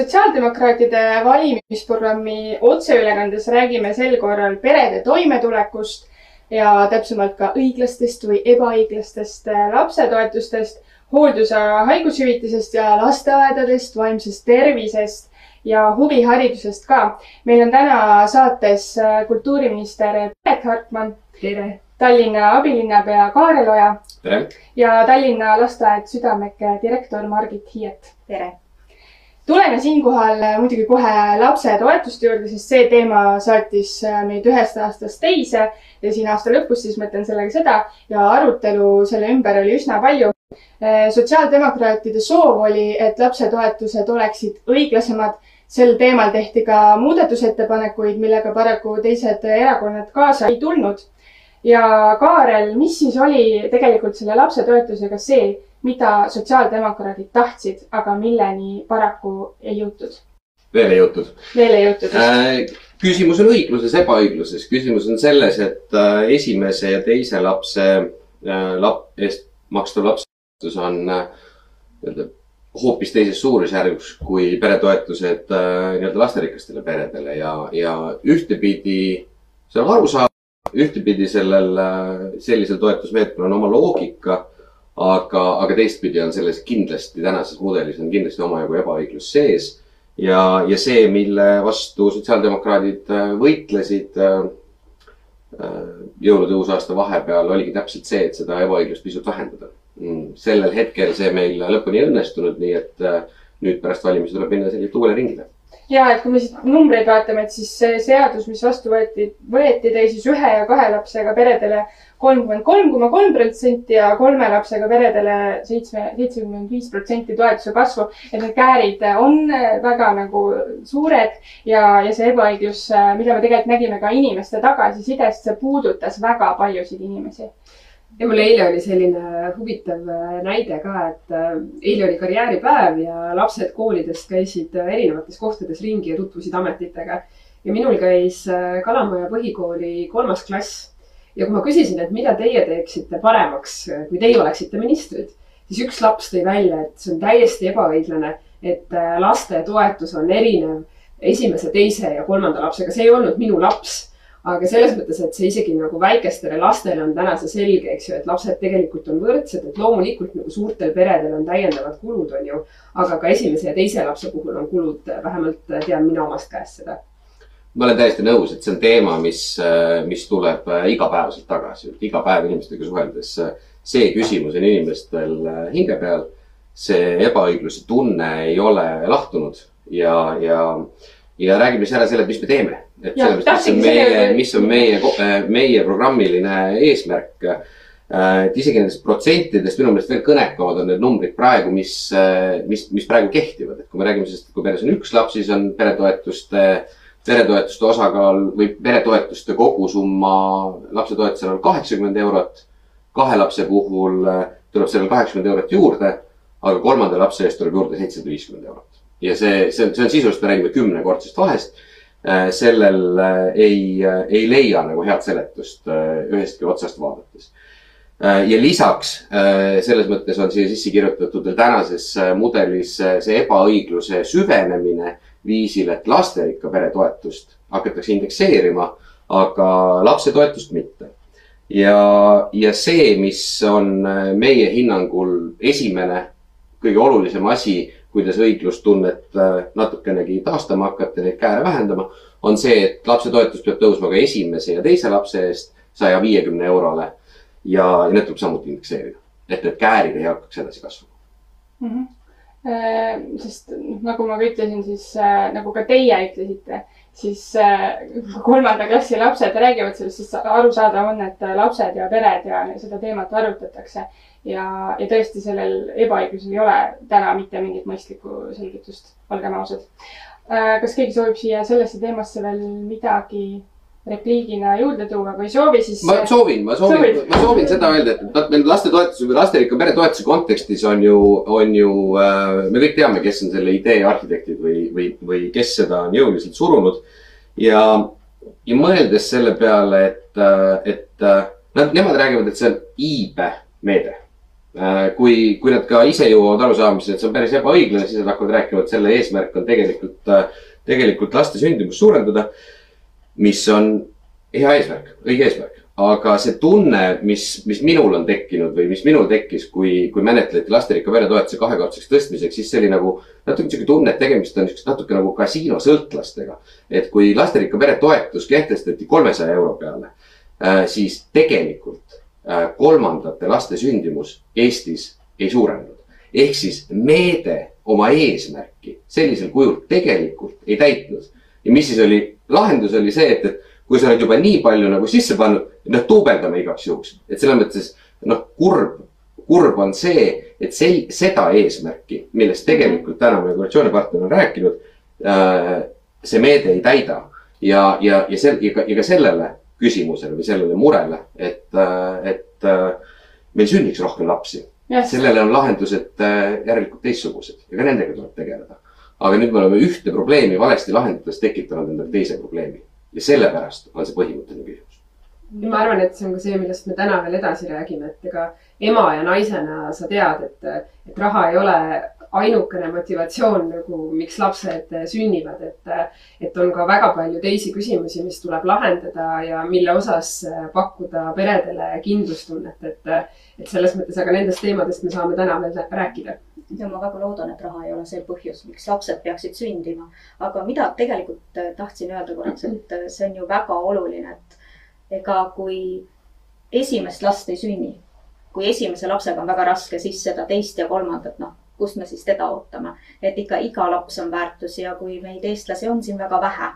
sotsiaaldemokraatide valimisprogrammi otseülekandes räägime sel korral perede toimetulekust ja täpsemalt ka õiglastest või ebaõiglastest lapsetoetustest, hooldus- ja haigushüvitisest ja lasteaedadest, vaimsest tervisest ja huviharidusest ka. meil on täna saates kultuuriminister Piret Hartman. tere! Tallinna abilinnapea Kaarel Oja. tere! ja Tallinna lasteaed Südameke direktor Margit Hiiet. tere! Tuleme siinkohal muidugi kohe lapsetoetuste juurde, sest see teema saatis meid ühest aastast teise ja siin aasta lõpus siis mõtlen sellega seda ja arutelu selle ümber oli üsna palju. sotsiaaldemokraatide soov oli, et lapsetoetused oleksid õiglasemad. sel teemal tehti ka muudatusettepanekuid, millega paraku teised erakonnad kaasa ei tulnud. ja Kaarel, mis siis oli tegelikult selle lapsetoetusega see, mida sotsiaaldemokraadid tahtsid, aga milleni paraku ei jõutud. veel ei jõutud. veel ei jõutud äh,. küsimus on õigluses, ebaõigluses. küsimus on selles, et äh, esimese ja teise lapse äh, lap, eest makstav lapsetoetus on äh, nii-öelda hoopis teises suurusjärgus kui peretoetused äh, nii-öelda lasterikastele peredele ja, ja ühtepidi see on arusaadav, ühtepidi sellel, äh, sellisel toetusmeetmel on oma loogika aga, aga teistpidi on selles kindlasti tänases mudelis on kindlasti omajagu ebaõiglus sees. ja, ja see, mille vastu sotsiaaldemokraadid äh, võitlesid äh, äh, jõulude uusaasta vahepeal, oligi täpselt see, et seda ebaõiglust pisut vähendada. Mm, sellel hetkel see meil lõpuni ei õnnestunud, nii et nüüd pärast valimisi tuleb minna selgelt uuele ringile ja et kui me siit numbreid vaatame, et siis see seadus, mis vastu võeti, võeti, tõi siis ühe ja kahe lapsega peredele kolmkümmend kolm koma kolm protsenti ja kolme lapsega peredele seitsme, seitsekümmend viis protsenti toetuse kasvu. et need käärid on väga nagu suured ja, ja see ebaõiglus, mida me tegelikult nägime ka inimeste tagasisidest, see puudutas väga paljusid inimesi ja mul eile oli selline huvitav näide ka, et äh, eile oli karjääripäev ja lapsed koolidest käisid erinevates kohtades ringi ja tutvusid ametitega. ja minul käis äh, Kalamaja põhikooli kolmas klass. Ja kui ma küsisin, et mida teie teeksite paremaks, kui teie oleksite ministrid, siis üks laps tõi välja, et see on täiesti ebaõiglane, et äh, lastetoetus on erinev esimese, teise ja kolmanda lapsega, see ei olnud minu laps aga selles mõttes, et see isegi nagu väikestele lastele on täna see selge, eks ju, et lapsed tegelikult on võrdsed, et loomulikult nagu suurtel peredel on täiendavad kulud, on ju. aga ka esimese ja teise lapse puhul on kulud, vähemalt tean mina omast käest seda ma olen täiesti nõus, et see on teema, mis, äh, mis tuleb igapäevaselt tagasi, iga päev inimestega suheldes. See küsimus on inimestel hinge peal. see ebaõigluse tunne ei ole lahtunud ja, ja, ja räägime siis ära selle, mis me teeme. Et selles mõttes, mis on meie, mis on meie, meie programmiline eesmärk et isegi nendest protsentidest minu meelest veel kõnekamad on need numbrid praegu, mis, mis, mis praegu kehtivad, et kui me räägime sellest, et kui peres on üks laps, siis on peretoetuste äh, peretoetuste osakaal või peretoetuste kogusumma lapsetoetusel on kaheksakümmend eurot. kahe lapse puhul äh, tuleb sellele kaheksakümmend eurot juurde, aga kolmanda lapse eest tuleb juurde seitsesada viiskümmend eurot. ja see, see on, see on sisuliselt, me räägime kümnekordsest vahest. Äh, sellel äh, ei, ei leia nagu head seletust ühestki otsast vaadates ja lisaks selles mõttes on siia sisse kirjutatud tänases mudelis see ebaõigluse süvenemine viisil, et lasterikka pere toetust hakatakse indekseerima, aga lapsetoetust mitte. ja, ja see, mis on meie hinnangul esimene kõige olulisem asi, kuidas õiglustunnet äh, natukenegi taastama hakata, neid kääre vähendama, on see, et lapsetoetus peab tõusma ka esimese ja teise lapse eest saja viiekümne eurole. ja, ja need tuleb samuti indekseerida, et need käärid ei hakkaks edasi kasvama mm. -hmm sest nagu ma ka ütlesin, siis äh, nagu ka teie ütlesite, siis kolmanda klassi lapsed räägivad sellest, siis arusaadav on, et lapsed ja pered ja seda teemat arutatakse. Ja, ja tõesti, sellel ebaõiglusel ei ole täna mitte mingit mõistlikku selgitust, olgem ausad. kas keegi soovib siia sellesse teemasse veel midagi repliigina juurde tuua, kui ei soovi, siis. ma soovin, ma soovin, ma soovin seda öelda, et meil lastetoetuse või lasterikka pere toetuse kontekstis on ju, on ju äh,, me kõik teame, kes on selle idee arhitektid või, või, või kes seda on jõuliselt surunud. ja, ja mõeldes selle peale, et, äh, et äh, nad, nemad räägivad, et see on iibe meede. Kui, kui nad ka ise jõuavad arusaamisele, et see on päris ebaõiglane, siis nad hakkavad rääkima, et selle eesmärk on tegelikult, tegelikult laste sündimust suurendada. mis on hea eesmärk, õige eesmärk aga see tunne, mis, mis minul on tekkinud või mis minul tekkis, kui, kui menetleti lasterikka pere toetuse kahekordseks tõstmiseks, siis see oli nagu natuke niisugune tunne, et tegemist on niisugust natuke nagu kasiinosõltlastega. et kui lasterikka pere toetus kehtestati kolmesaja euro peale, äh, siis tegelikult äh, kolmandate laste sündimus Eestis ei suurenenud. ehk siis meede oma eesmärki sellisel kujul tegelikult ei täitnud. ja mis siis oli, lahendus oli see, et, et kui sa oled juba nii palju nagu sisse pannud, noh duubeldame igaks juhuks, et selles mõttes noh, kurb, kurb on see, et sel-, seda eesmärki, millest tegelikult täna meie koalitsioonipartner on rääkinud äh,. see meede ei täida ja, ja, ja sel-, ja ka, ja ka sellele küsimusele või sellele murele, et äh,, et äh, meil sünniks rohkem lapsi yes.. sellele on lahendused äh, järelikult teistsugused ja ka nendega tuleb tegeleda. aga nüüd me oleme ühte probleemi valesti lahendades tekitanud endale teise probleemi ja sellepärast on see põhimõtteline küsimus. ma arvan, et see on ka see, millest me täna veel edasi räägime, et ega ema ja naisena sa tead, et, et raha ei ole ainukene motivatsioon nagu, miks lapsed sünnivad, et, et on ka väga palju teisi küsimusi, mis tuleb lahendada ja mille osas pakkuda peredele kindlustunnet, et, et selles mõttes, aga nendest teemadest me saame täna veel rääkida ja ma väga loodan, et raha ei ole see põhjus, miks lapsed peaksid sündima. aga mida tegelikult äh, tahtsin öelda korraks, et äh, see on ju väga oluline, et ega kui esimest last ei sünni, kui esimese lapsega on väga raske, siis seda teist ja kolmandat, noh, kust me siis teda ootame. et ikka iga laps on väärtus ja kui meid, eestlasi, on siin väga vähe,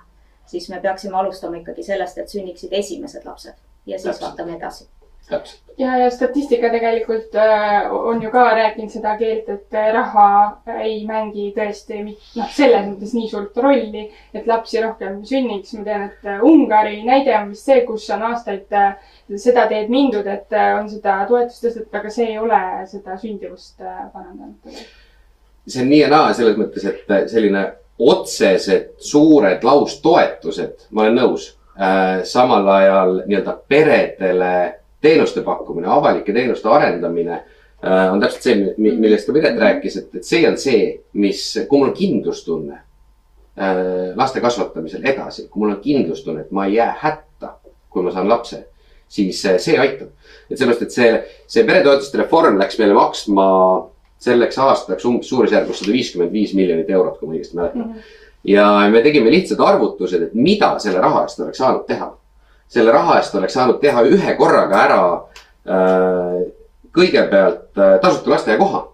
siis me peaksime alustama ikkagi sellest, et sünniksid esimesed lapsed ja siis Täpselt. vaatame edasi täpselt. ja, ja statistika tegelikult äh, on ju ka rääkinud seda keelt, et äh, raha ei mängi tõesti noh, selles mõttes nii suurt rolli, et lapsi rohkem sünniks. ma tean, et äh, Ungari näide on vist see, kus on aastaid äh, seda teed mindud, et äh, on seda toetust tõstetud, aga see ei ole seda sündivust äh, parandanud. see on nii ja naa selles mõttes, et äh, selline otsesed suured laustoetused, ma olen nõus äh,, samal ajal nii-öelda peredele teenuste pakkumine, avalike teenuste arendamine äh, on täpselt see, millest ka Piret rääkis, et, et see on see, mis, kui mul on kindlustunne äh, laste kasvatamisel edasi, kui mul on kindlustunne, et ma ei jää hätta, kui ma saan lapse, siis äh, see aitab. et sellepärast, et see, see peretoetuste reform läks meile maksma selleks aastaks umbes suurusjärgus sada viiskümmend viis miljonit eurot, kui ma õigesti mäletan mm. -hmm. ja me tegime lihtsad arvutused, et mida selle raha eest oleks saanud teha selle raha eest oleks saanud teha ühe korraga ära äh, kõigepealt äh, tasuta lasteaiakoha.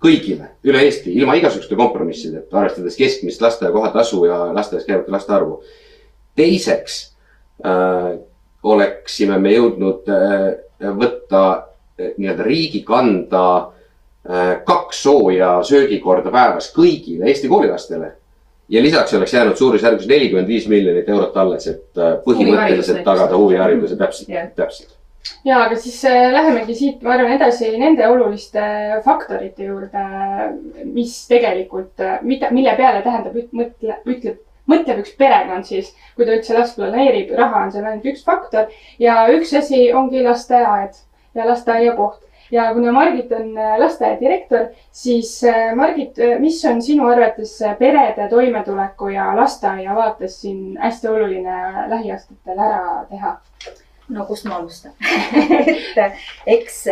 kõigile üle Eesti, ilma igasuguste kompromissideta, arvestades keskmist lasteaia kohatasu ja lasteaias käivate laste arvu. teiseks äh, oleksime me jõudnud äh, võtta äh, nii-öelda riigi kanda äh, kaks sooja söögikorda päevas kõigile Eesti koolilastele ja lisaks oleks jäänud suurusjärgus nelikümmend viis miljonit eurot alles, et äh, põhimõtteliselt tagada huvihariduse täpselt yeah., täpselt. ja, aga siis äh, lähemegi siit, ma arvan, edasi nende oluliste faktorite juurde, mis tegelikult, äh, mida, mille peale tähendab, mõtle, ütleb, mõtleb üks perekond siis, kui ta üldse last planeerib, raha on seal ainult üks faktor ja üks asi ongi lasteaed ja lasteaiakoht ja kuna Margit on äh, lasteaiadirektor, siis äh, Margit, äh, mis on sinu arvates perede toimetuleku ja lasteaia vaates siin hästi oluline lähiaastatel ära teha? no kust ma alustan et eks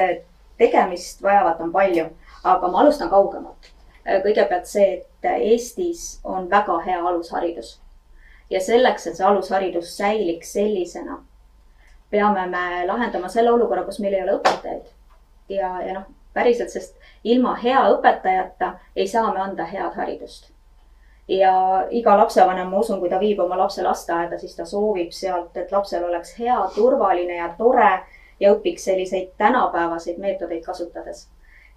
tegemist vajavat on palju, aga ma alustan kaugemalt. kõigepealt see, et Eestis on väga hea alusharidus ja selleks, et see alusharidus säiliks sellisena, peame me lahendama selle olukorra, kus meil ei ole õpetajaid ja, ja noh, päriselt, sest ilma hea õpetajata ei saa me anda head haridust. ja iga lapsevanem, ma usun, kui ta viib oma lapse lasteaeda, siis ta soovib sealt, et lapsel oleks hea, turvaline ja tore ja õpiks selliseid tänapäevaseid meetodeid kasutades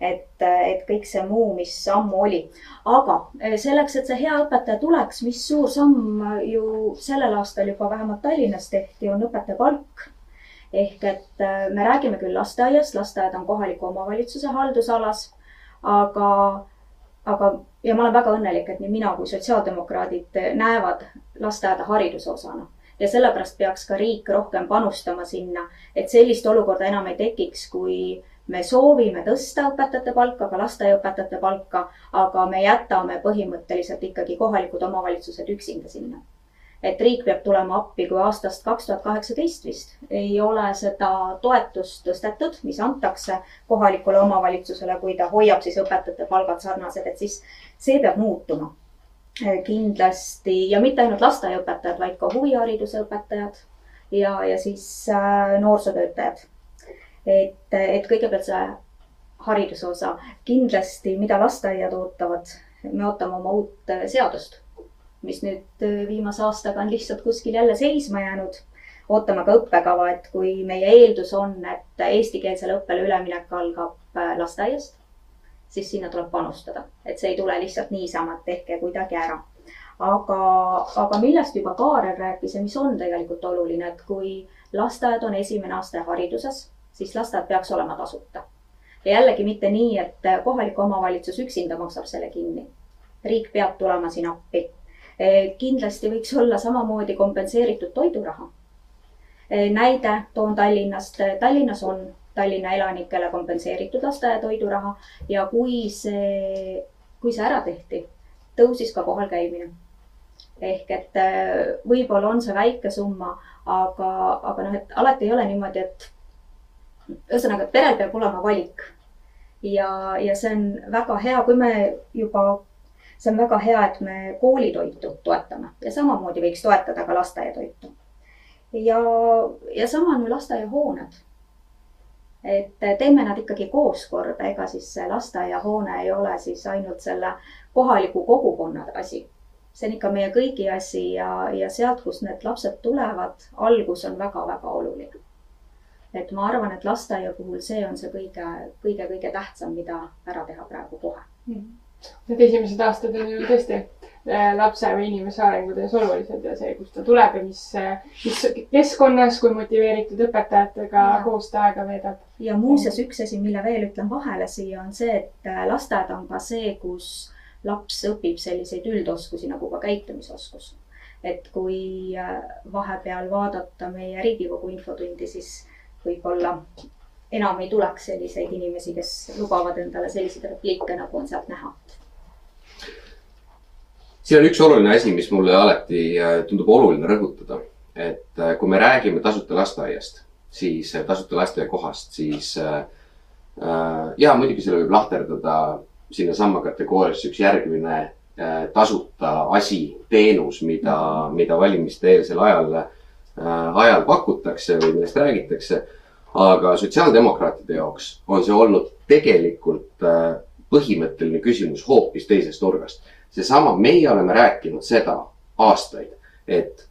et, et kõik see muu, mis ammu oli. aga selleks, et see hea õpetaja tuleks, mis suur samm ju sellel aastal juba vähemalt Tallinnas tehti, on õpetaja palk ehk et äh, me räägime küll lasteaiast, lasteaed on kohaliku omavalitsuse haldusalas, aga, aga ja ma olen väga õnnelik, et nii mina kui sotsiaaldemokraadid näevad lasteaeda hariduse osana ja sellepärast peaks ka riik rohkem panustama sinna, et sellist olukorda enam ei tekiks, kui me soovime tõsta õpetajate palka, ka lasteaiaõpetajate palka, aga me jätame põhimõtteliselt ikkagi kohalikud omavalitsused üksinda sinna. Et riik peab tulema appi, kui aastast kaks tuhat kaheksateist vist. Ei ole seda toetust tõstetud, mis antakse kohalikule omavalitsusele, kui ta hoiab siis õpetajate palgad sarnased, et siis see peab muutuma. Kindlasti ja mitte ainult lasteaiaõpetajad, vaid ka huvihariduse õpetajad ja, ja siis äh, noorsootöötajad. Et, et kõigepealt see hariduse osa, kindlasti, mida lasteaiad ootavad, me ootame oma uut äh, seadust, mis nüüd äh, viimase aastaga on lihtsalt kuskil jälle seisma jäänud. ootame ka õppekava, et kui meie eeldus on, et eestikeelsele õppele üleminek algab äh, lasteaiast, siis sinna tuleb panustada, et see ei tule lihtsalt niisama, et tehke kuidagi ära aga, aga millest juba Kaarel rääkis ja mis on tegelikult oluline, et kui lasteaed on esimene aste hariduses siis lasteaed peaks olema tasuta. ja jällegi mitte nii, et kohalik omavalitsus üksinda maksab selle kinni. riik peab tulema siin appi. E, kindlasti võiks olla samamoodi kompenseeritud toiduraha. E, näide toon Tallinnast. Tallinnas on Tallinna elanikele kompenseeritud lasteaia toiduraha ja kui see, kui see ära tehti, tõusis ka kohal käimine ehk et võib-olla on see väike summa, aga, aga noh, et alati ei ole niimoodi, et ühesõnaga, perel peab olema valik. ja, ja see on väga hea, kui me juba, see on väga hea, et me koolitoitu toetame ja samamoodi võiks toetada ka lasteaiatoitu. ja, ja sama on ju lasteaiahooned. et teeme nad ikkagi koos korda, ega siis lasteaiahoone ei ole siis ainult selle kohaliku kogukonna asi see on ikka meie kõigi asi ja, ja sealt, kust need lapsed tulevad, algus on väga-väga oluline et ma arvan, et lasteaia puhul see on see kõige, kõige, kõige tähtsam, mida ära teha praegu kohe mm.. Need esimesed aastad on ju tõesti äh, lapse või inimese arengutöös olulised ja see, kust ta tuleb ja mis, mis keskkonnas, kui motiveeritud õpetajatega ja. koos ta aega veedab. ja muuseas, üks asi, mille veel ütlen vahele siia, on see, et äh, lasteaed on ka see, kus laps õpib selliseid üldoskusi nagu ka käitumisoskus. et kui äh, vahepeal vaadata meie Riigikogu infotundi, siis võib-olla enam ei tuleks selliseid inimesi, kes lubavad endale selliseid repliike, nagu on sealt näha. siin on üks oluline asi, mis mulle alati äh, tundub oluline rõhutada, et äh, kui me räägime tasuta lasteaiast, siis äh, tasuta lasteaiakohast, siis äh, ja muidugi selle võib lahterdada sinnasamma kategooriasse üks järgmine äh, tasuta asi, teenus, mida, mida valimiste eelsel ajal äh, ajal pakutakse või millest räägitakse. Aga sotsiaaldemokraatide jaoks on see olnud tegelikult äh, põhimõtteline küsimus hoopis teisest nurgast. seesama, meie oleme rääkinud seda aastaid, et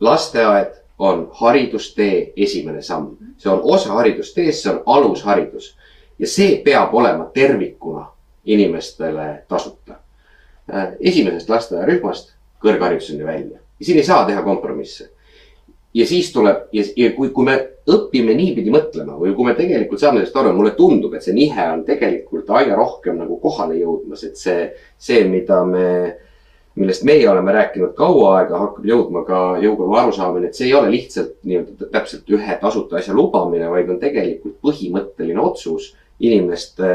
lasteaed on haridustee esimene samm. see on osa haridusteest, see on alusharidus ja see peab olema tervikuna inimestele tasuta. Äh, esimesest lasteaiarühmast kõrghariduseni välja ja siin ei saa teha kompromisse ja siis tuleb ja, ja kui, kui me õpime niipidi mõtlema või kui me tegelikult saame sellest aru, mulle tundub, et see nihe on tegelikult aina rohkem nagu kohale jõudmas, et see, see, mida me, millest meie oleme rääkinud kaua aega, hakkab jõudma ka jõukogu arusaamine, et see ei ole lihtsalt nii-öelda täpselt ühe tasuta asja lubamine, vaid on tegelikult põhimõtteline otsus inimeste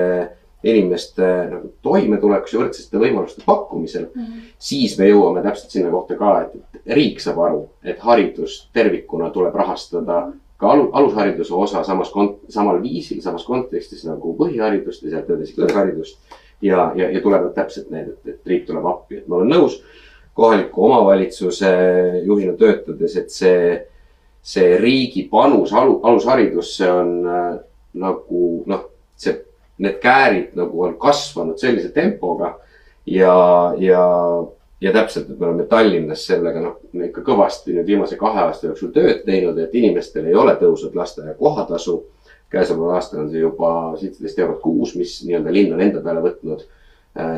inimeste nagu toimetulekuks ja võrdsete võimaluste pakkumisel mm, -hmm. siis me jõuame täpselt sinna kohta ka, et riik saab aru, et haridust tervikuna tuleb rahastada ka alu, alushariduse osa samas kont-, samal viisil, samas kontekstis nagu põhiharidust ja sealt edasi kõrgharidust. ja, ja, ja tulevad täpselt need, et, et riik tuleb appi, et ma olen nõus kohaliku omavalitsuse juhina töötades, et see, see riigi panus alu, alusharidusse on äh, nagu noh, see need käärid nagu on kasvanud sellise tempoga ja, ja, ja täpselt, et me oleme Tallinnas sellega noh, ikka kõvasti nüüd viimase kahe aasta jooksul tööd teinud, et inimestel ei ole tõusnud lasteaia kohatasu. käesoleval aastal on see juba seitseteist eurot kuus, mis nii-öelda linn on enda peale võtnud.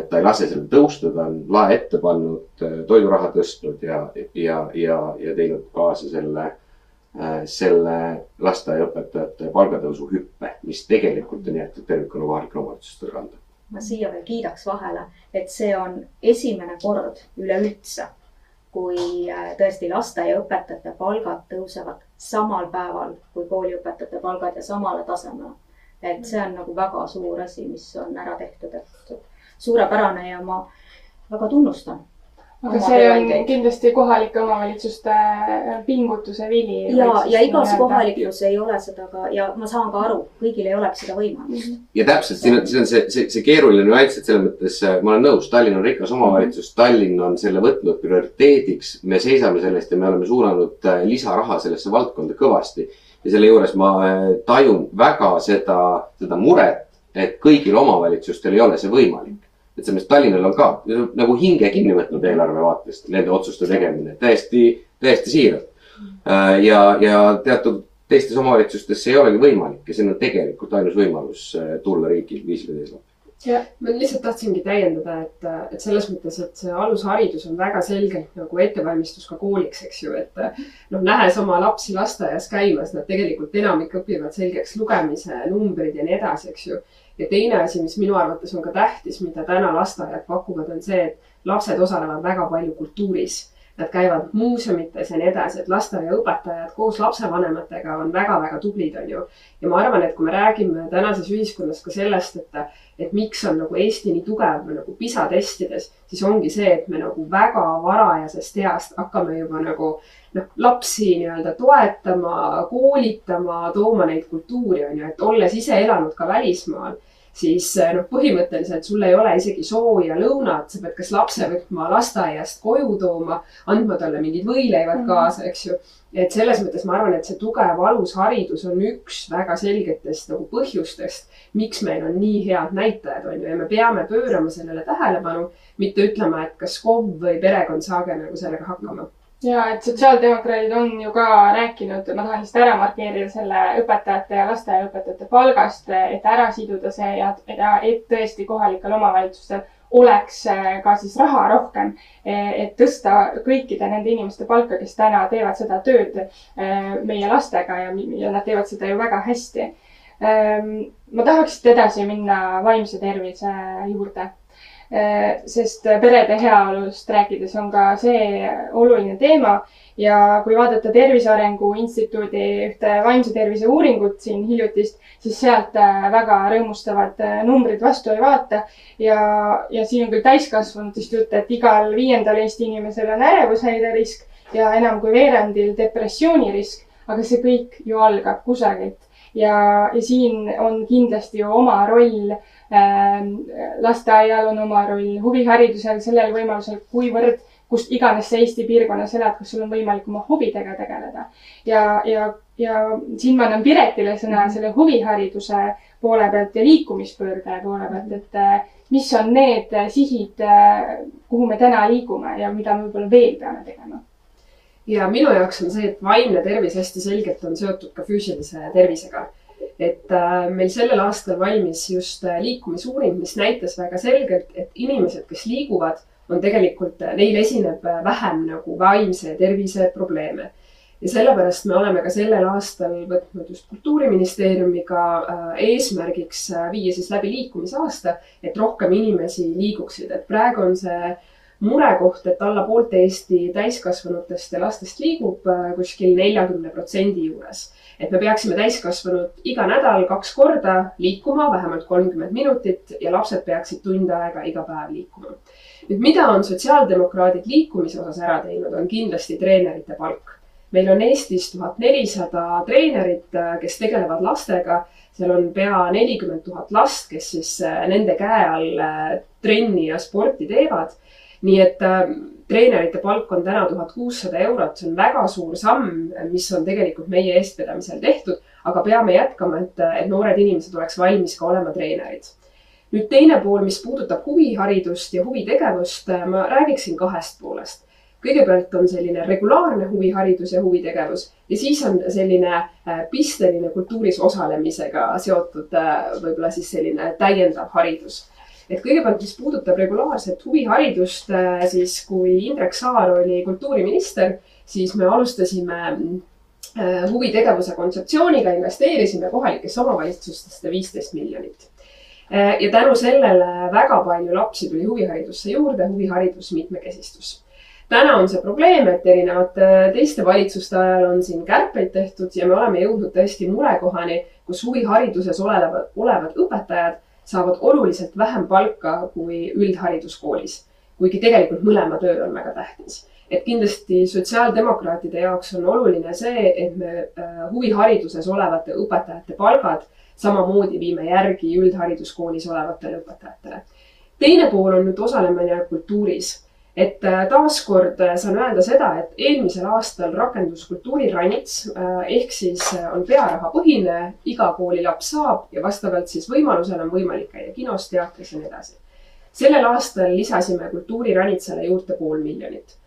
ta ei lase sellel tõusta, ta on lae ette pannud, toiduraha tõstnud ja, ja, ja, ja teinud kaasa selle Äh, selle lasteaiaõpetajate palgatõusu hüppe, mis tegelikult on jäetud tervikuna kohalikele omavalitsustele kanda. ma siia veel kiidaks vahele, et see on esimene kord üleüldse, kui äh, tõesti lasteaiaõpetajate palgad tõusevad samal päeval kui kooliõpetajate palgad ja samale tasemele. et see on nagu väga suur asi, mis on ära tehtud, et suurepärane ja ma väga tunnustan aga see on kindlasti kohalike omavalitsuste pingutuse vili. ja, ja igas kohalikus ei ole seda ka ja ma saan ka aru, kõigil ei oleks seda võimalust. Mhm. ja täpselt, siin on, siin on see, see, see keeruline nüanss, et selles mõttes ma olen nõus, Tallinn on rikas omavalitsus, mhm. Tallinn on selle võtnud prioriteediks. me seisame selle eest ja me oleme suunanud äh, lisaraha sellesse valdkonda kõvasti. ja selle juures ma äh, tajun väga seda, seda muret, et kõigil omavalitsustel ei ole see võimalik et selles mõttes Tallinnal on ka nagu hinge kinni võtnud eelarve vaatest nende otsuste tegemine, täiesti, täiesti siiralt. Äh, ja, ja teatud teistes omavalitsustes see ei olegi võimalik ja see on tegelikult ainus võimalus äh, tulla riigil viisile teisele ja ma lihtsalt tahtsingi täiendada, et, et selles mõttes, et see alusharidus on väga selgelt nagu ettevalmistus ka kooliks, eks ju, et noh, nähes oma lapsi lasteaias käimas, nad tegelikult enamik õpivad selgeks lugemise, numbrid ja nii edasi, eks ju ja teine asi, mis minu arvates on ka tähtis, mida täna lasteaiad pakuvad, on see, et lapsed osalevad väga palju kultuuris. Nad käivad muuseumites ja nii edasi, et lasteaiaõpetajad koos lapsevanematega on väga-väga tublid, on ju. ja ma arvan, et kui me räägime tänases ühiskonnas ka sellest, et, et miks on nagu Eesti nii tugev nagu PISA testides, siis ongi see, et me nagu väga varajasest east hakkame juba nagu noh, lapsi nii-öelda toetama, koolitama, tooma neid kultuuri, on ju, et olles ise elanud ka välismaal, siis noh, põhimõtteliselt sul ei ole isegi sooja lõunat, sa pead kas lapse võtma lasteaiast koju tooma, andma talle mingid võileivad mm -hmm. kaasa, eks ju. et selles mõttes ma arvan, et see tugev alusharidus on üks väga selgetest nagu põhjustest, miks meil on nii head näitajad, on ju, ja me peame pöörama sellele tähelepanu, mitte ütlema, et kas KOV või perekond saage nagu sellega hakkama ja et sotsiaaldemokraadid on ju ka rääkinud, ma tahan lihtsalt ära markeerida selle õpetajate ja lasteaiaõpetajate palgast, et ära siduda see ja, ja et tõesti kohalikel omavalitsustel oleks äh, ka siis raha rohkem, et tõsta kõikide nende inimeste palka, kes täna teevad seda tööd äh, meie lastega ja, ja nad teevad seda ju väga hästi. Ähm, ma tahaks edasi minna vaimse tervise juurde sest perede heaolust rääkides on ka see oluline teema ja kui vaadata Tervise Arengu Instituudi ühte vaimse tervise uuringut siin hiljutist, siis sealt äh, väga rõõmustavad äh, numbrid vastu ei vaata. ja, ja siin on küll täiskasvanutest jutt, et igal viiendal Eesti inimesel on ärevushäire risk ja enam kui veerandil depressiooni risk, aga see kõik ju algab kusagilt ja, ja siin on kindlasti ju oma roll Ähm, lasteaial on oma roll, huviharidusel sellel võimalusel, kuivõrd, kust iganes sa Eesti piirkonnas elad, kas sul on võimalik oma hobidega tegeleda. ja, ja, ja siin ma annan Piretile sõna -hmm. selle huvihariduse poole pealt ja liikumispöörde poole pealt, et äh, mis on need sihid, äh, kuhu me täna liigume ja mida me võib-olla veel peame tegema ja minu jaoks on see, et vaimne tervis hästi selgelt on seotud ka füüsilise tervisega et äh, meil sellel aastal valmis just äh, liikumisuuring, mis näitas väga selgelt, et inimesed, kes liiguvad, on tegelikult, äh, neil esineb vähem nagu vaimse tervise probleeme. ja sellepärast me oleme ka sellel aastal võtnud just Kultuuriministeeriumiga eesmärgiks viia siis läbi liikumisaasta, et rohkem inimesi liiguksid, et praegu on see murekoht, et alla poolte Eesti täiskasvanutest ja lastest liigub kuskil neljakümne protsendi juures et me peaksime täiskasvanud iga nädal kaks korda liikuma, vähemalt kolmkümmend minutit ja lapsed peaksid tund aega iga päev liikuma. nüüd, mida on sotsiaaldemokraadid liikumise osas ära teinud, on kindlasti treenerite palk. meil on Eestis tuhat nelisada treenerit, kes tegelevad lastega. seal on pea nelikümmend tuhat last, kes siis äh, nende käe all äh, trenni ja sporti teevad. nii et ähm, treenerite palk on täna tuhat kuussada eurot, see on väga suur samm, mis on tegelikult meie eestvedamisel tehtud, aga peame jätkama, et, et noored inimesed oleks valmis ka olema treenerid. nüüd teine pool, mis puudutab huviharidust ja huvitegevust, ma räägiksin kahest poolest. kõigepealt on selline regulaarne huviharidus ja huvitegevus ja siis on selline äh, pisteline kultuuris osalemisega seotud äh, võib-olla siis selline täiendav haridus et kõigepealt, mis puudutab regulaarset huviharidust, äh, siis kui Indrek Saar oli kultuuriminister, siis me alustasime äh, huvitegevuse kontseptsiooniga, investeerisime kohalikesse omavalitsustesse viisteist miljonit. Äh, ja tänu sellele väga palju lapsi tuli huviharidusse juurde, huviharidus mitmekesistus täna on see probleem, et erinevate teiste valitsuste ajal on siin kärpeid tehtud ja me oleme jõudnud tõesti murekohani, kus huvihariduses olevad, olevad õpetajad saavad oluliselt vähem palka kui üldhariduskoolis. kuigi tegelikult mõlema töö on väga tähtis. et kindlasti sotsiaaldemokraatide jaoks on oluline see, et me äh, huvihariduses olevate õpetajate palgad samamoodi viime järgi üldhariduskoolis olevatele õpetajatele. teine pool on nüüd osalemine kultuuris et äh, taaskord äh, saan öelda seda, et eelmisel aastal rakendus kultuuriranits äh, ehk siis on pearahapõhine, iga koolilaps saab ja vastavalt siis võimalusele on võimalik käia kinos, teatris ja nii edasi. sellel aastal lisasime kultuuriranitsale juurde pool miljonit.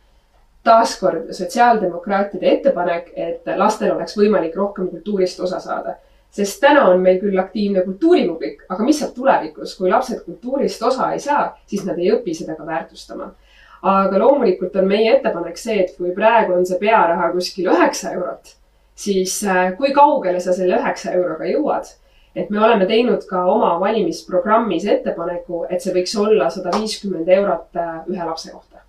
taaskord sotsiaaldemokraatide ettepanek, et lastel oleks võimalik rohkem kultuurist osa saada sest täna on meil küll aktiivne kultuuripublik, aga mis saab tulevikus, kui lapsed kultuurist osa ei saa, siis nad ei õpi seda ka väärtustama aga loomulikult on meie ettepanek see, et kui praegu on see pearaha kuskil üheksa eurot, siis äh, kui kaugele sa selle üheksa euroga jõuad? et me oleme teinud ka oma valimisprogrammis ettepaneku, et see võiks olla sada viiskümmend eurot äh, ühe lapse kohta.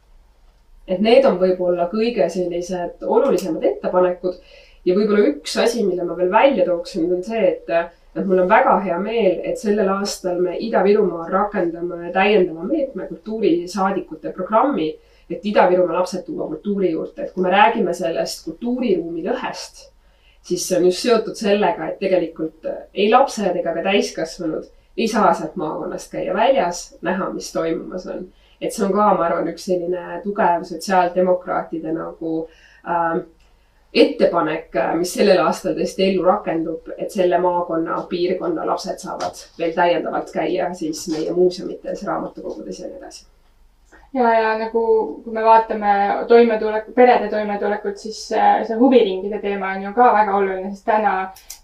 et need on võib-olla kõige sellised olulisemad ettepanekud ja võib-olla üks asi, mille ma veel välja tooksin, on see, et et mul on väga hea meel, et sellel aastal me Ida-Virumaal rakendame täiendava meetme kultuurisaadikute programmi, et Ida-Virumaa lapsed tuua kultuuri juurde, et kui me räägime sellest kultuuriruumi lõhest, siis see on just seotud sellega, et tegelikult ei lapsed ega ka täiskasvanud ei saa sealt maakonnast käia väljas, näha, mis toimumas on. et see on ka, ma arvan, üks selline tugev sotsiaaldemokraatide nagu äh, ettepanek, äh, mis sellel aastal tõesti ellu rakendub, et selle maakonna, piirkonna lapsed saavad veel täiendavalt käia siis meie muuseumites, raamatukogudes ja nii edasi. Ja, ja nagu, kui me vaatame toimetuleku, perede toimetulekut, siis äh, see huviringide teema on ju ka väga oluline, sest täna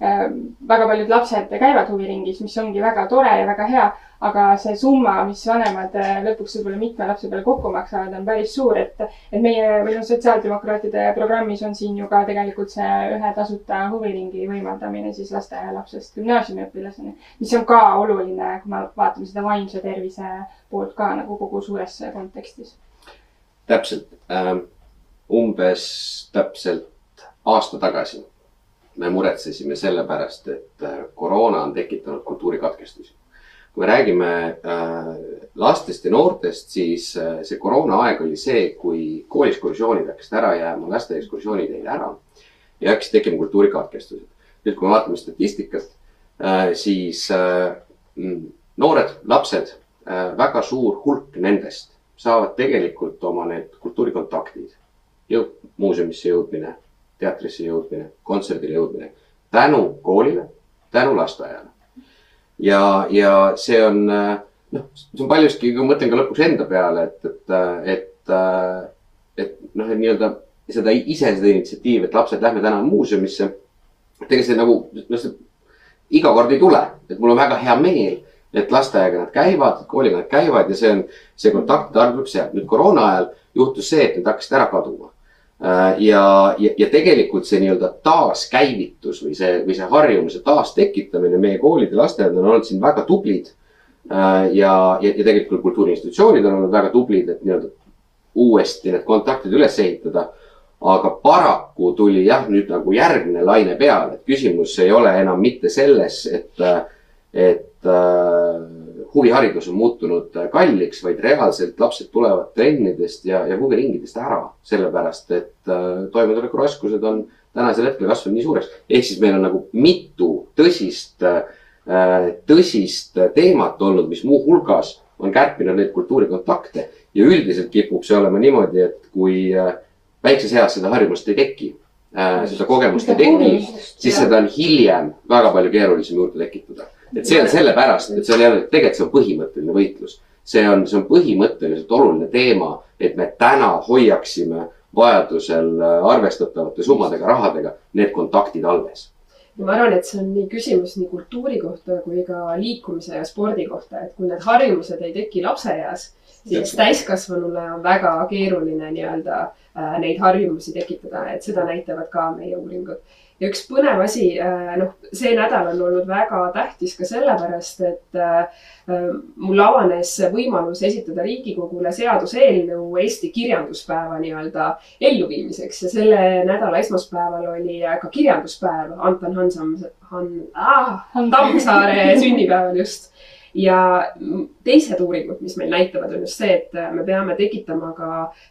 äh, väga paljud lapsed käivad huviringis, mis ongi väga tore ja väga hea aga see summa, mis vanemad äh, lõpuks võib-olla mitme lapse peale kokku maksavad, on päris suur, et, et meie või noh, sotsiaaldemokraatide programmis on siin ju ka tegelikult see ühe tasuta huviringi võimaldamine siis lasteaialapsest gümnaasiumiõpilaseni, mis on ka oluline, kui me vaatame seda vaimse tervise poolt ka nagu kogu suures kontekstis. täpselt ähm,, umbes täpselt aasta tagasi me muretsesime selle pärast, et äh, koroona on tekitanud kultuurikatkestusi kui me räägime äh, lastest ja noortest, siis äh, see koroonaaeg oli see, kui kooliskursioonid hakkasid ära jääma, lasteekskursioonid jäid ära ja hakkasid tekkima kultuurikatkestused. nüüd, kui me vaatame statistikat, äh, siis mm, noored lapsed, väga suur hulk nendest saavad tegelikult oma need kultuurikontaktid, jõu-, muuseumisse jõudmine, teatrisse jõudmine, kontserdile jõudmine tänu koolile, tänu lasteaiale ja, ja see on noh, see on paljuski, kui ma mõtlen ka lõpuks enda peale, et, et, et, et noh, et nii-öelda seda ise seda initsiatiivi, et lapsed, lähme täna muuseumisse. tegelikult see nagu, noh, see iga kord ei tule, et mul on väga hea meel, et lasteaiaga nad käivad, kooliga nad käivad ja see on, see kontaktide arv tuleb sealt. nüüd koroona ajal juhtus see, et need hakkasid ära kaduma ja, ja, ja tegelikult see nii-öelda taaskäivitus või see, või see harjumuse taastekitamine meie koolid ja lasteaiad on olnud siin väga tublid. Äh, ja, ja, ja tegelikult kultuuriinstitutsioonid on olnud väga tublid, et nii-öelda uuesti need kontaktid üles ehitada. aga paraku tuli jah, nüüd nagu järgmine laine peale, et küsimus ei ole enam mitte selles, et, et äh, huviharidus on muutunud kalliks, vaid reaalselt lapsed tulevad trennidest ja, ja huviringidest ära, sellepärast et äh, toimetulekuraskused on tänasel hetkel kasvanud nii suureks. ehk siis meil on nagu mitu tõsist äh,, tõsist teemat olnud, mis muuhulgas on kärpinud neid kultuurikontakte. Ja üldiselt kipub see olema niimoodi, et kui äh, väikses eas seda harjumust ei teki äh,, seda kogemust ei teki, siis seda on hiljem väga palju keerulisem juurde tekitada et see on sellepärast, et see on jälle, tegelikult see on põhimõtteline võitlus. see on, see on põhimõtteliselt oluline teema, et me täna hoiaksime vajadusel äh, arvestatavate summadega, rahadega need kontaktid alles. Ja ma arvan, et see on nii küsimus nii kultuuri kohta kui ka liikumise ja spordi kohta, et kui need harjumused ei teki lapseeas, siis täiskasvanule on väga keeruline nii-öelda äh, neid harjumusi tekitada, et seda näitavad ka meie uuringud ja üks põnev asi, noh, see nädal on olnud väga tähtis ka sellepärast, et mul avanes võimalus esitada Riigikogule seaduseelnõu Eesti kirjanduspäeva nii-öelda elluviimiseks. Ja selle nädala esmaspäeval oli ka kirjanduspäev Anton Hansam, Han- ah,, Tammsaare sünnipäeval just ja teised uuringud, mis meil näitavad, on just see, et me peame tekitama ka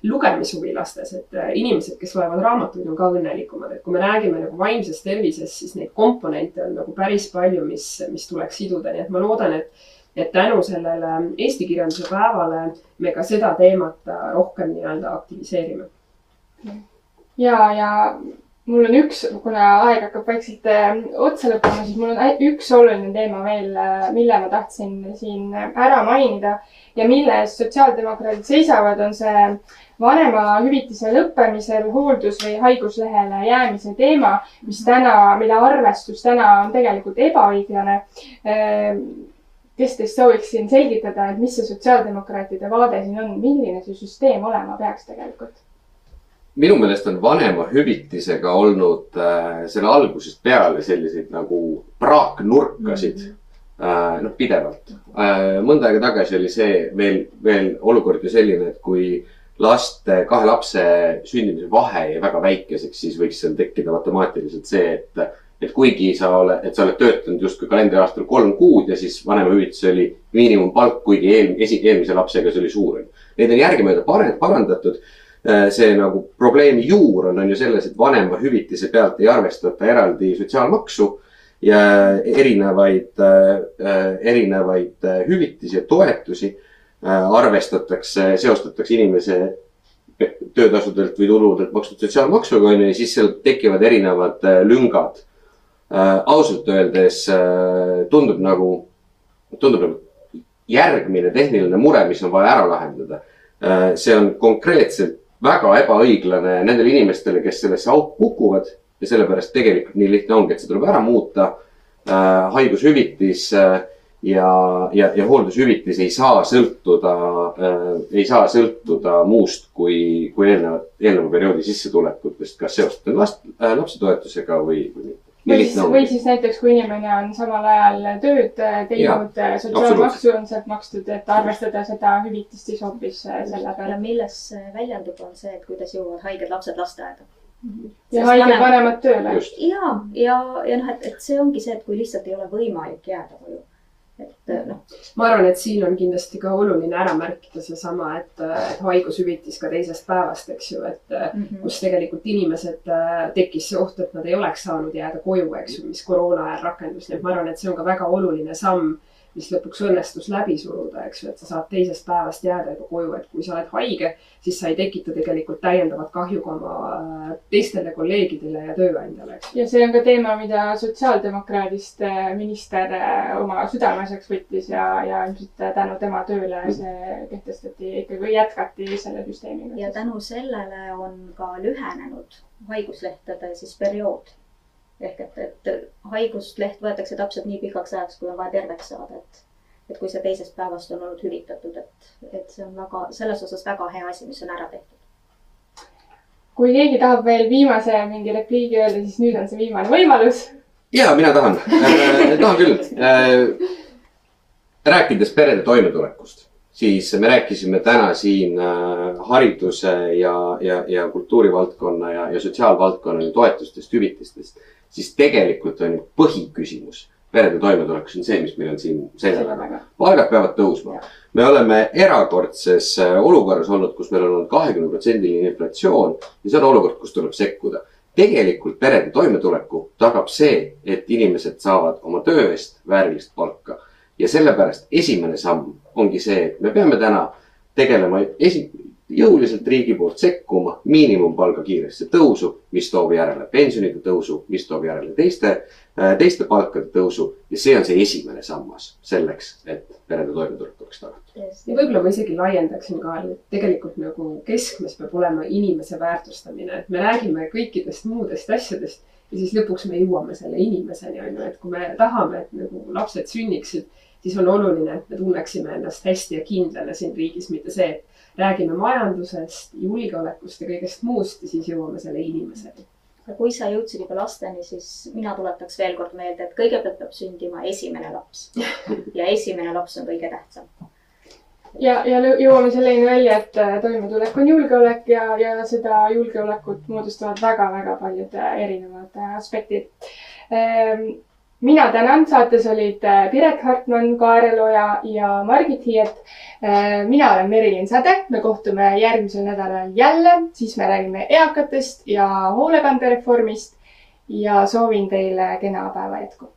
lugemishuvi lastes, et inimesed, kes loevad raamatuid, on ka õnnelikumad, et kui me räägime nagu vaimsest tervisest, siis neid komponente on nagu päris palju, mis, mis tuleks siduda, nii et ma loodan, et et tänu sellele eesti kirjanduse päevale me ka seda teemat rohkem nii-öelda aktiviseerime. ja, ja mul on üks, kuna aeg hakkab vaikselt äh, otsa lõppema, siis mul on üks oluline teema veel, äh, mille ma tahtsin siin ära mainida ja mille eest sotsiaaldemokraadid seisavad, on see vanemahüvitise lõppemisel hooldus- või haiguslehele jäämise teema, mis täna, mille arvestus täna on tegelikult ebaõiglane. Äh, kes teist sooviks siin selgitada, et mis see sotsiaaldemokraatide vaade siin on, milline see süsteem olema peaks tegelikult? Minu meelest on vanemahüvitisega olnud äh, selle algusest peale selliseid nagu praaknurkasid mm. -hmm. noh, pidevalt äh,. mõnda aega tagasi oli see veel, veel olukord ju selline, et kui laste, kahe lapse sündimise vahe jäi väga väikeseks, siis võiks seal tekkida automaatiliselt see, et, et kuigi sa oled, et sa oled töötanud justkui kalendriaastal kolm kuud ja siis vanemahüvitis oli miinimumpalk, kuigi eel, esi, eelmise lapsega see oli suurem. Neid on järgemööda parandatud see nagu probleemi juur on, on ju selles, et vanemahüvitise pealt ei arvestata eraldi sotsiaalmaksu ja erinevaid, äh, erinevaid äh, hüvitisi ja toetusi arvestatakse, seostatakse inimese töötasudelt või tuludelt makstud sotsiaalmaksuga on ju ja siis seal tekivad erinevad lüngad. ausalt öeldes tundub nagu, tundub nagu järgmine tehniline mure, mis on vaja ära lahendada. see on konkreetselt väga ebaõiglane nendele inimestele, kes sellesse auku kukuvad ja sellepärast tegelikult nii lihtne ongi, et see tuleb ära muuta äh,. haigushüvitis äh, ja, ja, ja hooldushüvitis ei saa sõltuda äh,, ei saa sõltuda muust kui, kui eelnevat, eelneva perioodi sissetulekutest, kas seostatud last äh,, lapsetoetusega või, või mitte või siis, või siis näiteks, kui inimene on samal ajal tööd äh, teinud, äh, sotsiaalmaksu on sealt makstud, et arvestada seda hüvitist siis hoopis äh, selle peale. milles väljendub, on see, et kuidas jõuavad haiged lapsed lasteaeda. ja haiged vanemad tööle. ja, ja, ja noh, et, et see ongi see, et kui lihtsalt ei ole võimalik jääda koju et noh. ma arvan, et siin on kindlasti ka oluline ära märkida seesama, et, et haigushüvitis ka teisest päevast, eks ju, et mm -hmm. kus tegelikult inimesed, tekkis see oht, et nad ei oleks saanud jääda koju, eks ju, mis koroona ajal rakendus, nii et ma arvan, et see on ka väga oluline samm mis lõpuks õnnestus läbi suruda, eks ju, et sa saad teisest päevast jääda juba koju, et kui sa oled haige, siis sa ei tekita tegelikult täiendavat kahju ka oma äh, teistele kolleegidele ja tööandjale, eks. ja see on ka teema, mida sotsiaaldemokraadist äh, minister äh, oma südameasjaks võttis ja, ja ilmselt tänu tema tööle see kehtestati ikkagi, jätkati selle süsteemiga. ja tänu sellele on ka lühenenud haiguslehtede siis periood ehk et, et haigusleht võetakse täpselt nii pikaks ajaks, kui on vaja terveks saada, et, et kui see teisest päevast on olnud hüvitatud, et, et see on väga, selles osas väga hea asi, mis on ära tehtud. kui keegi tahab veel viimase mingi repliigi öelda, siis nüüd on see viimane võimalus. ja mina tahan äh,, tahan küll äh,. rääkides perede toimetulekust siis me rääkisime täna siin äh, hariduse ja, ja, ja kultuurivaldkonna ja, ja sotsiaalvaldkonna toetustest, hüvitistest siis tegelikult on ju põhiküsimus perede toimetulekus on see, mis meil on siin selja taga. palgad peavad tõusma. me oleme erakordses äh, olukorras olnud, kus meil on olnud kahekümne protsendiline inflatsioon ja see on olukord, kus tuleb sekkuda. tegelikult perede toimetuleku tagab see, et inimesed saavad oma töö eest väärilist palka. ja sellepärast esimene samm ongi see, et me peame täna tegelema esi-, jõuliselt riigi poolt sekkuma miinimumpalga kiiresse tõusu, mis toob järele pensionide tõusu, mis toob järele teiste, äh, teiste palkade tõusu. ja see on see esimene sammas selleks, et perede toimetulek oleks tagatud. ja võib-olla ma isegi laiendaksin ka, et tegelikult nagu keskmes peab olema inimese väärtustamine, et me räägime kõikidest muudest asjadest ja siis lõpuks me jõuame selle inimeseni, on ju, et kui me tahame, et nagu lapsed sünniksid, siis on oluline, et me tunneksime ennast hästi ja kindlana siin riigis, mitte see, et räägime majandusest, julgeolekust ja kõigest muust ja siis jõuame selle inimeseni. ja kui sa jõudsid juba lasteni, siis mina tuletaks veel kord meelde, et kõigepealt peab sündima esimene laps. ja esimene laps on kõige tähtsam. ja, ja jõuame selleni välja, et äh, toimetulek on julgeolek ja, ja seda julgeolekut moodustavad väga-väga paljud äh, erinevad äh, aspektid. Mina tänan, saates olid äh, Piret Hartman, Kaarel Oja ja Margit Hiiet. mina olen Merilin Säde, me kohtume järgmisel nädalal jälle, siis me räägime eakatest ja hoolekandereformist. Ja soovin teile kena päeva jätku